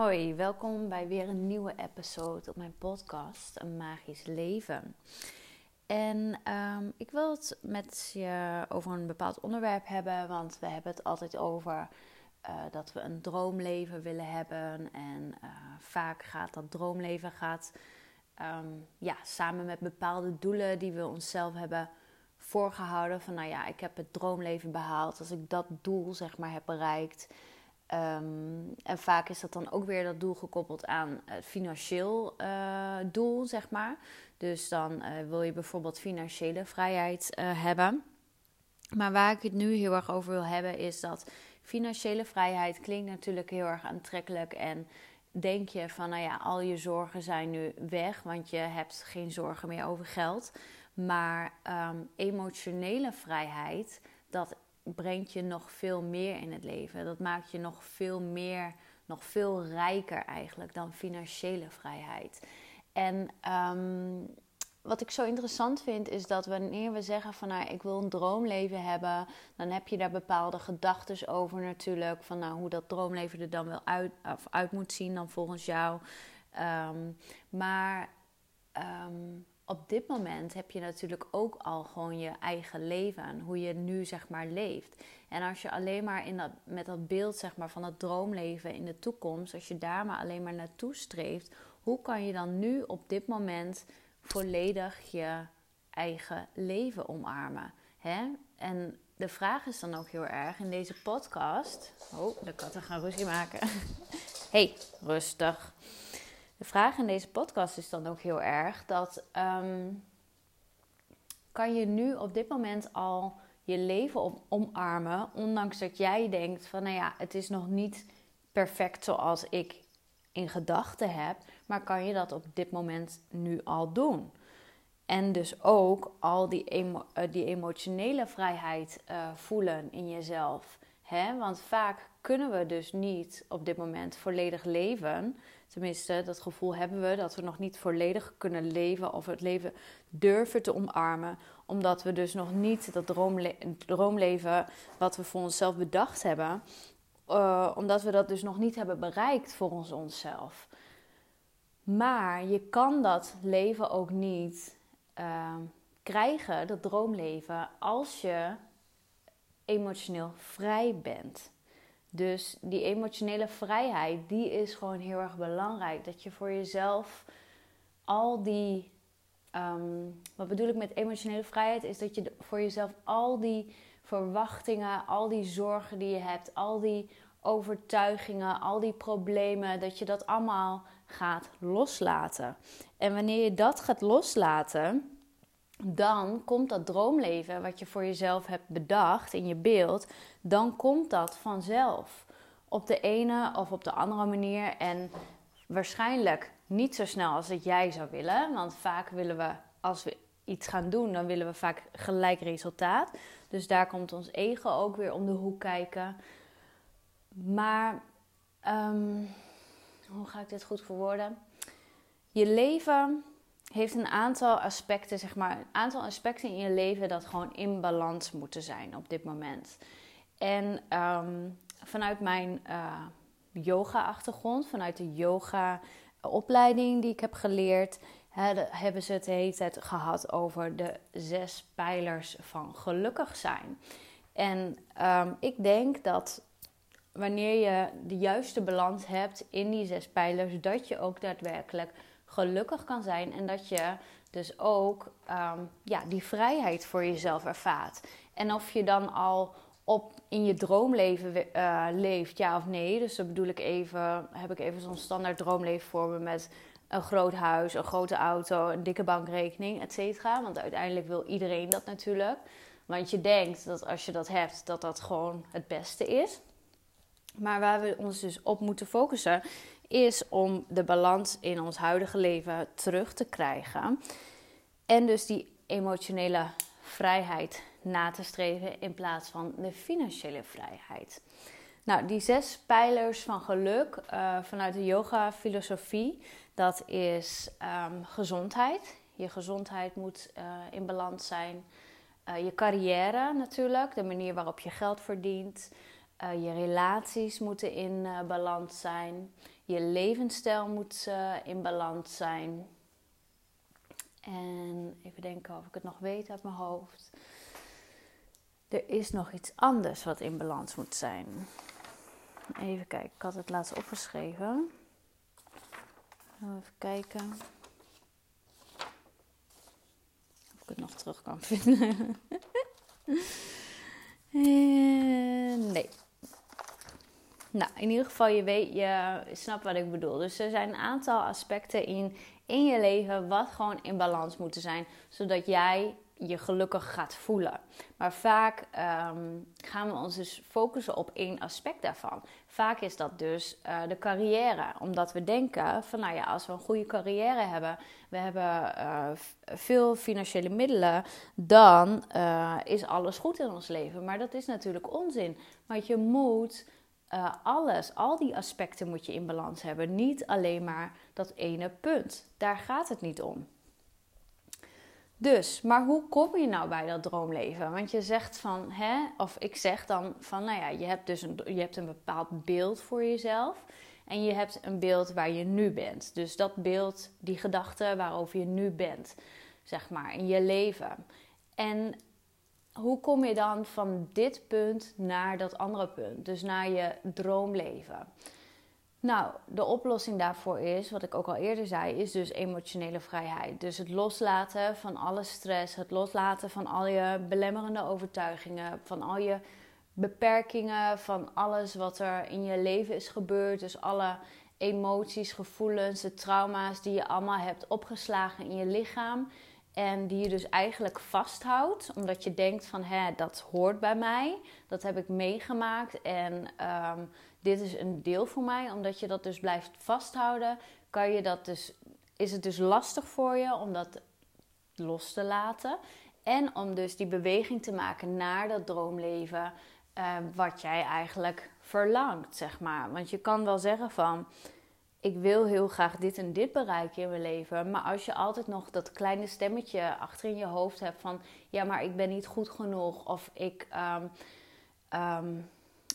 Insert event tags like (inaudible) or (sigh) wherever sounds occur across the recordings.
Hoi, welkom bij weer een nieuwe episode op mijn podcast Een Magisch Leven. En ehm, ik wil het met je over een bepaald onderwerp hebben, want we hebben het altijd over uh, dat we een droomleven willen hebben. En uh, vaak gaat dat droomleven gaat, um, ja, samen met bepaalde doelen die we onszelf hebben voorgehouden. Van nou ja, ik heb het droomleven behaald. Als ik dat doel zeg maar heb bereikt Um, en vaak is dat dan ook weer dat doel gekoppeld aan het financieel uh, doel, zeg maar. Dus dan uh, wil je bijvoorbeeld financiële vrijheid hebben. Maar waar ik het nu heel erg over wil hebben, is dat financiële vrijheid klinkt natuurlijk heel erg aantrekkelijk. En denk je van, nou ja, al je zorgen zijn nu weg, want je hebt geen zorgen meer over geld. Maar um, emotionele vrijheid, dat brengt je nog veel meer in het leven. Dat maakt je nog veel meer, nog veel rijker eigenlijk dan financiële vrijheid. En um, wat ik zo interessant vind is dat wanneer we zeggen van nou ik wil een droomleven hebben, dan heb je daar bepaalde gedachten over natuurlijk. Van nou hoe dat droomleven er dan wel uit, of uit moet zien dan volgens jou. Um, maar um, op dit moment heb je natuurlijk ook al gewoon je eigen leven. Hoe je nu zeg maar leeft. En als je alleen maar in dat, met dat beeld zeg maar, van het droomleven in de toekomst, als je daar maar alleen maar naartoe streeft, hoe kan je dan nu op dit moment volledig je eigen leven omarmen? Hè? En de vraag is dan ook heel erg in deze podcast. Oh, de katten gaan ruzie maken. (laughs) hey, rustig. De vraag in deze podcast is dan ook heel erg dat um, kan je nu op dit moment al je leven omarmen, ondanks dat jij denkt van nou ja, het is nog niet perfect zoals ik in gedachten heb, maar kan je dat op dit moment nu al doen? En dus ook al die, eh, die emotionele vrijheid uh, voelen in jezelf. Hè? Want vaak kunnen we dus niet op dit moment volledig leven Tenminste, dat gevoel hebben we dat we nog niet volledig kunnen leven of het leven durven te omarmen. Omdat we dus nog niet dat droomle droomleven wat we voor onszelf bedacht hebben, uh, omdat we dat dus nog niet hebben bereikt voor ons onszelf. Maar je kan dat leven ook niet uh, krijgen, dat droomleven, als je emotioneel vrij bent. Dus die emotionele vrijheid, die is gewoon heel erg belangrijk. Dat je voor jezelf al die. Um, wat bedoel ik met emotionele vrijheid? Is dat je voor jezelf al die verwachtingen, al die zorgen die je hebt, al die overtuigingen, al die problemen, dat je dat allemaal gaat loslaten. En wanneer je dat gaat loslaten, dan komt dat droomleven wat je voor jezelf hebt bedacht in je beeld, dan komt dat vanzelf. Op de ene of op de andere manier. En waarschijnlijk niet zo snel als dat jij zou willen. Want vaak willen we, als we iets gaan doen, dan willen we vaak gelijk resultaat. Dus daar komt ons ego ook weer om de hoek kijken. Maar um, hoe ga ik dit goed verwoorden? Je leven heeft een aantal aspecten, zeg maar, een aantal aspecten in je leven dat gewoon in balans moeten zijn op dit moment. En um, vanuit mijn uh, yoga-achtergrond, vanuit de yoga-opleiding die ik heb geleerd, hebben ze het de hele tijd gehad over de zes pijlers van gelukkig zijn. En um, ik denk dat wanneer je de juiste balans hebt in die zes pijlers, dat je ook daadwerkelijk gelukkig kan zijn en dat je dus ook um, ja, die vrijheid voor jezelf ervaart. En of je dan al op, in je droomleven uh, leeft, ja of nee. Dus dan bedoel ik even, heb ik even zo'n standaard droomleven voor me met een groot huis, een grote auto, een dikke bankrekening, et cetera. Want uiteindelijk wil iedereen dat natuurlijk. Want je denkt dat als je dat hebt, dat dat gewoon het beste is. Maar waar we ons dus op moeten focussen, is om de balans in ons huidige leven terug te krijgen. En dus die emotionele vrijheid na te streven in plaats van de financiële vrijheid. Nou, die zes pijlers van geluk uh, vanuit de yoga-filosofie, dat is um, gezondheid. Je gezondheid moet uh, in balans zijn. Uh, je carrière natuurlijk, de manier waarop je geld verdient. Je relaties moeten in balans zijn. Je levensstijl moet uh, in balans zijn. En even denken of ik het nog weet uit mijn hoofd. Er is nog iets anders wat in balans moet zijn. Even kijken, ik had het laatst opgeschreven. Even kijken. Of ik het nog terug kan vinden. (laughs) nee. Nou, in ieder geval, je weet, je snapt wat ik bedoel. Dus er zijn een aantal aspecten in, in je leven wat gewoon in balans moeten zijn, zodat jij je gelukkig gaat voelen. Maar vaak ehm, gaan we ons dus focussen op één aspect daarvan. Vaak is dat dus uh, de carrière. Omdat we denken van nou ja, als we een goede carrière hebben, we hebben uh, veel financiële middelen, dan uh, is alles goed in ons leven. Maar dat is natuurlijk onzin. Want je moet alles, al die aspecten moet je in balans hebben. Niet alleen maar dat ene punt. Daar gaat het niet om. Dus, maar hoe kom je nou bij dat droomleven? Want je zegt van, hè, of ik zeg dan van, nou ja, je hebt dus een, je hebt een bepaald beeld voor jezelf. En je hebt een beeld waar je nu bent. Dus dat beeld, die gedachte waarover je nu bent, zeg maar, in je leven. En hoe kom je dan van dit punt naar dat andere punt? Dus naar je droomleven. Nou, de oplossing daarvoor is, wat ik ook al eerder zei, is dus emotionele vrijheid. Dus het loslaten van alle stress, het loslaten van al je belemmerende overtuigingen, van al je beperkingen, van alles wat er in je leven is gebeurd. Dus alle emoties, gevoelens, de trauma's die je allemaal hebt opgeslagen in je lichaam. En die je dus eigenlijk vasthoudt, omdat je denkt van hè, dat hoort bij mij, dat heb ik meegemaakt en um, dit is een deel voor mij. Omdat je dat dus blijft vasthouden, kan je dat dus, is het dus lastig voor je om dat los te laten. En om dus die beweging te maken naar dat droomleven uh, wat jij eigenlijk verlangt, zeg maar. Want je kan wel zeggen van ik wil heel graag dit en dit bereiken in mijn leven. Maar als je altijd nog dat kleine stemmetje achter in je hoofd hebt van ja, maar ik ben niet goed genoeg. Of ik, um, um,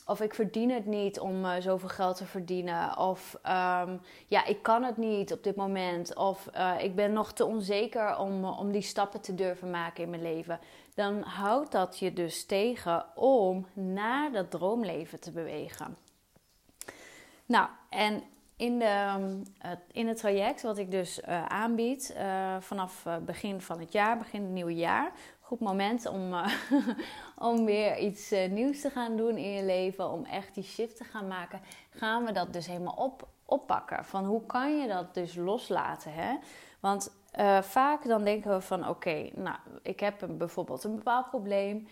of ik verdien het niet om uh, zoveel geld te verdienen. Of um, ja, ik kan het niet op dit moment. Of uh, ik ben nog te onzeker om, om die stappen te durven maken in mijn leven. Dan houdt dat je dus tegen om naar dat droomleven te bewegen. Nou, en in, de, in het traject wat ik dus uh, aanbied uh, vanaf uh, begin van het jaar, begin het nieuwe jaar. Goed moment om, (laughs) om weer iets nieuws te gaan doen in je leven, om echt die shift te gaan maken. Gaan we dat dus helemaal op, oppakken. Van hoe kan je dat dus loslaten? Hè? Want vaak dan denken we van oké, nou ik heb bijvoorbeeld een bepaald probleem.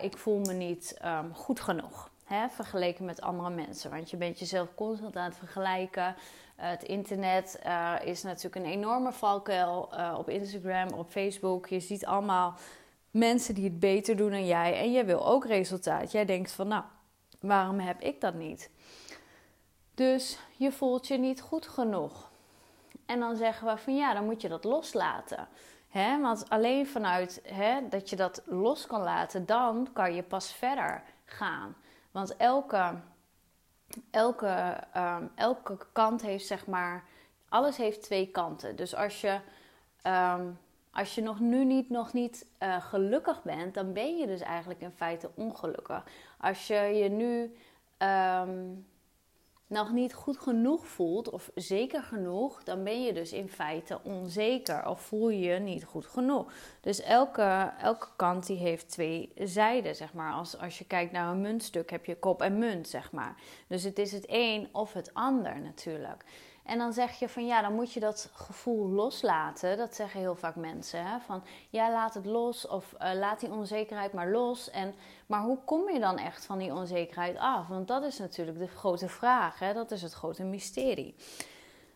ik voel me niet um, goed genoeg. Hè, vergeleken met andere mensen. Want je bent jezelf constant aan het vergelijken. Uh, het internet uh, is natuurlijk een enorme valkuil. Uh, op Instagram, op Facebook. Je ziet allemaal mensen die het beter doen dan jij. En jij wil ook resultaat. Jij denkt van, nou, waarom heb ik dat niet? Dus je voelt je niet goed genoeg. En dan zeggen we van ja, dan moet je dat loslaten. Want alleen vanuit dat je dat los kan laten, dan kan je pas verder gaan. Want elke, elke, um, elke kant heeft zeg maar. Alles heeft twee kanten. Dus als je, um, als je nog nu niet, nog niet uh, gelukkig bent, dan ben je dus eigenlijk in feite ongelukkig. Als je je nu. Um, nog niet goed genoeg voelt of zeker genoeg, dan ben je dus in feite onzeker of voel je je niet goed genoeg. Dus elke, elke kant die heeft twee zijden, zeg maar. Als, als je kijkt naar een muntstuk heb je kop en munt, zeg maar. Dus het is het een of het ander natuurlijk. En dan zeg je van ja, dan moet je dat gevoel loslaten. Dat zeggen heel vaak mensen. Hè? Van ja, laat het los of uh, laat die onzekerheid maar los. En, maar hoe kom je dan echt van die onzekerheid af? Want dat is natuurlijk de grote vraag. Hè? Dat is het grote mysterie.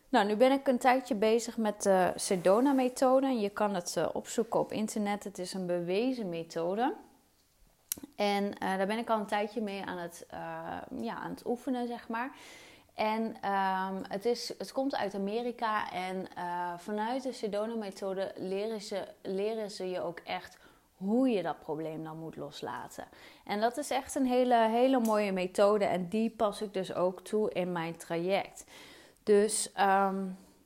Nou, nu ben ik een tijdje bezig met de Sedona-methode. Je kan het uh, opzoeken op internet. Het is een bewezen methode. En uh, daar ben ik al een tijdje mee aan het, ja, aan het oefenen, zeg maar. En um, het, is, het komt uit Amerika en uh, vanuit de Sedona-methode leren ze, leren ze je ook echt hoe je dat probleem dan moet loslaten. En dat is echt een hele, hele mooie methode en die pas ik dus ook toe in mijn traject. Dus ehm,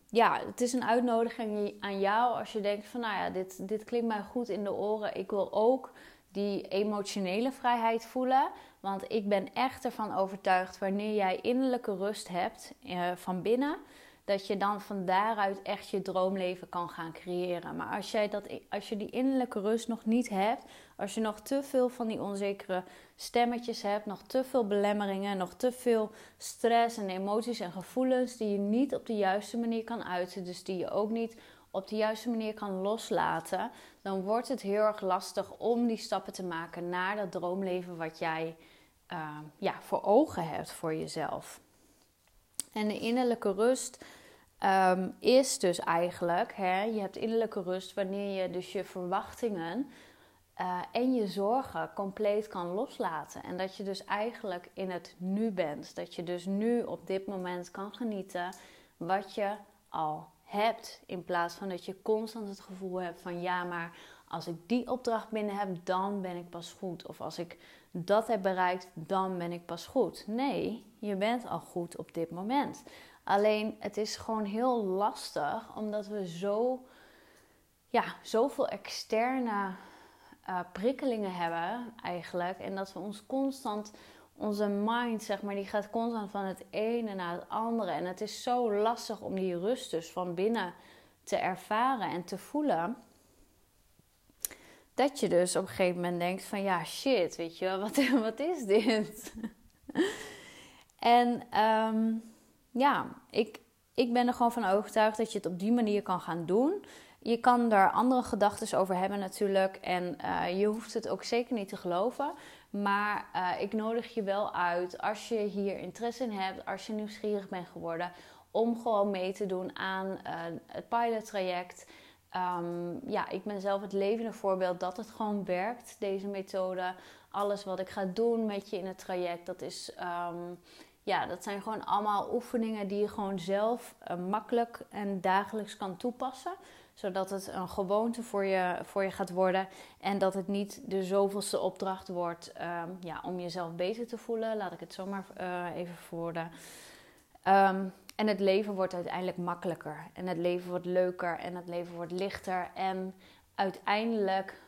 ja, het is een uitnodiging aan jou als je denkt van nou ja, dit, dit klinkt mij goed in de oren. Ik wil ook die emotionele vrijheid voelen. Want ik ben echt ervan overtuigd wanneer jij innerlijke rust hebt eh, van binnen dat je dan van daaruit echt je droomleven kan gaan creëren. Maar als, jij dat, als je die innerlijke rust nog niet hebt, als je nog te veel van die onzekere stemmetjes hebt, nog te veel belemmeringen, nog te veel stress en emoties en gevoelens die je niet op de juiste manier kan uiten, dus die je ook niet op de juiste manier kan loslaten, dan wordt het heel erg lastig om die stappen te maken naar dat droomleven wat jij uh, ja, voor ogen hebt voor jezelf. En de innerlijke rust um, is dus eigenlijk, hè, je hebt innerlijke rust wanneer je dus je verwachtingen uh, en je zorgen compleet kan loslaten. En dat je dus eigenlijk in het nu bent. Dat je dus nu op dit moment kan genieten wat je al hebt. In plaats van dat je constant het gevoel hebt van ja, maar als ik die opdracht binnen heb, dan ben ik pas goed. Of als ik dat heb bereikt, dan ben ik pas goed. Nee, je bent al goed op dit moment. Alleen het is gewoon heel lastig omdat we zo, ja, zoveel externe uh, prikkelingen hebben eigenlijk. En dat we ons constant, onze mind zeg maar, die gaat constant van het ene naar het andere. En het is zo lastig om die rust dus van binnen te ervaren en te voelen. Dat je dus op een gegeven moment denkt van ja shit, weet je (laughs) wat, wat is dit? en ehm, ja, ik, ik ben er gewoon van overtuigd dat je het op die manier kan gaan doen. Je kan daar andere gedachten over hebben natuurlijk. En uh, je hoeft het ook zeker niet te geloven. Maar uh, ik nodig je wel uit, als je hier interesse in hebt, als je nieuwsgierig bent geworden, om gewoon mee te doen aan uh, het pilot traject. Um, ja, ik ben zelf het levende voorbeeld dat het gewoon werkt, deze methode. Alles wat ik ga doen met je in het traject, dat is um, ja, dat zijn gewoon allemaal oefeningen die je gewoon zelf uh, makkelijk en dagelijks kan toepassen. Zodat het een gewoonte voor je, voor je gaat worden. En dat het niet de zoveelste opdracht wordt um, ja, om jezelf beter te voelen. Laat ik het zomaar uh, even verwoorden. Um, en het leven wordt uiteindelijk makkelijker. En het leven wordt leuker. En het leven wordt lichter. En uiteindelijk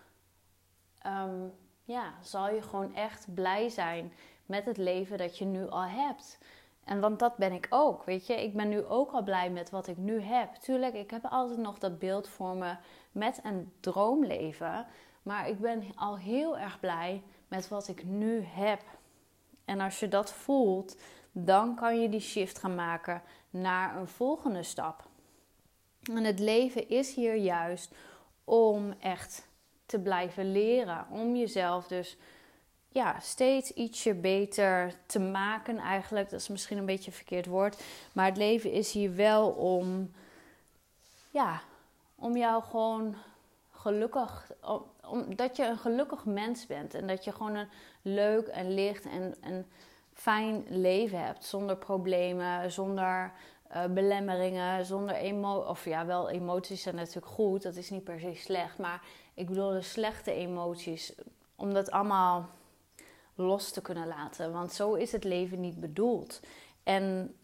um, ja, zal je gewoon echt blij zijn met het leven dat je nu al hebt. En want dat ben ik ook, weet je. Ik ben nu ook al blij met wat ik nu heb. Tuurlijk, ik heb altijd nog dat beeld voor me met een droomleven. Maar ik ben al heel erg blij met wat ik nu heb. En als je dat voelt, dan kan je die shift gaan maken naar een volgende stap. En het leven is hier juist om echt te blijven leren. Om jezelf dus ja, steeds ietsje beter te maken eigenlijk. Dat is misschien een beetje een verkeerd woord. Maar het leven is hier wel om, ja, om jou gewoon gelukkig, om, dat je een gelukkig mens bent. En dat je gewoon een leuk en licht en, en fijn leven hebt. Zonder problemen, zonder uh, belemmeringen, zonder emoties. Of ja, wel emoties zijn natuurlijk goed. Dat is niet per se slecht. Maar ik bedoel de slechte emoties. Om dat allemaal los te kunnen laten. Want zo is het leven niet bedoeld. En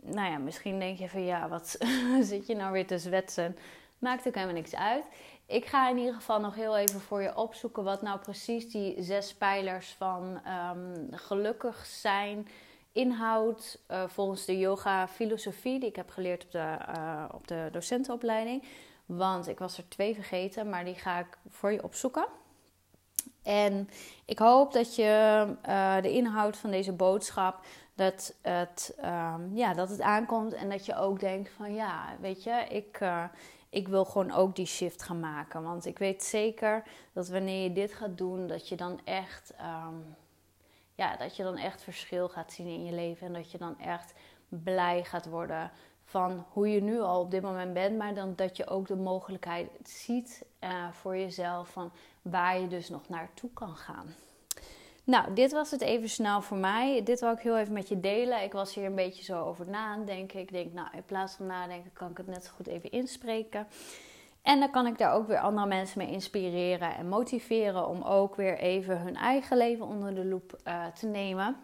nou ja, misschien denk je van ja, wat (laughs) zit je nou weer te zwetsen? Maakt ook helemaal niks uit. Ik ga in ieder geval nog heel even voor je opzoeken wat nou precies die zes pijlers van um, gelukkig zijn inhoudt uh, volgens de yoga filosofie die ik heb geleerd op de, uh, op de docentenopleiding. Want ik was er twee vergeten, maar die ga ik voor je opzoeken. En ik hoop dat je uh, de inhoud van deze boodschap, dat het, um, ja, dat het aankomt en dat je ook denkt van ja, weet je, ik, ik wil gewoon ook die shift gaan maken. Want ik weet zeker dat wanneer je dit gaat doen, dat je dan echt, um, ja, dat je dan echt verschil gaat zien in je leven. En dat je dan echt blij gaat worden van hoe je nu al op dit moment bent, maar dan dat je ook de mogelijkheid ziet uh, voor jezelf van waar je dus nog naartoe kan gaan. Nou, dit was het even snel voor mij. Dit wil ik heel even met je delen. Ik was hier een beetje zo over na denken. Ik denk, nou, in plaats van nadenken kan ik het net zo goed even inspreken. En dan kan ik daar ook weer andere mensen mee inspireren en motiveren om ook weer even hun eigen leven onder de loep eh, te nemen.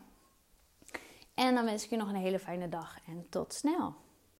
En dan wens ik je nog een hele fijne dag en tot snel.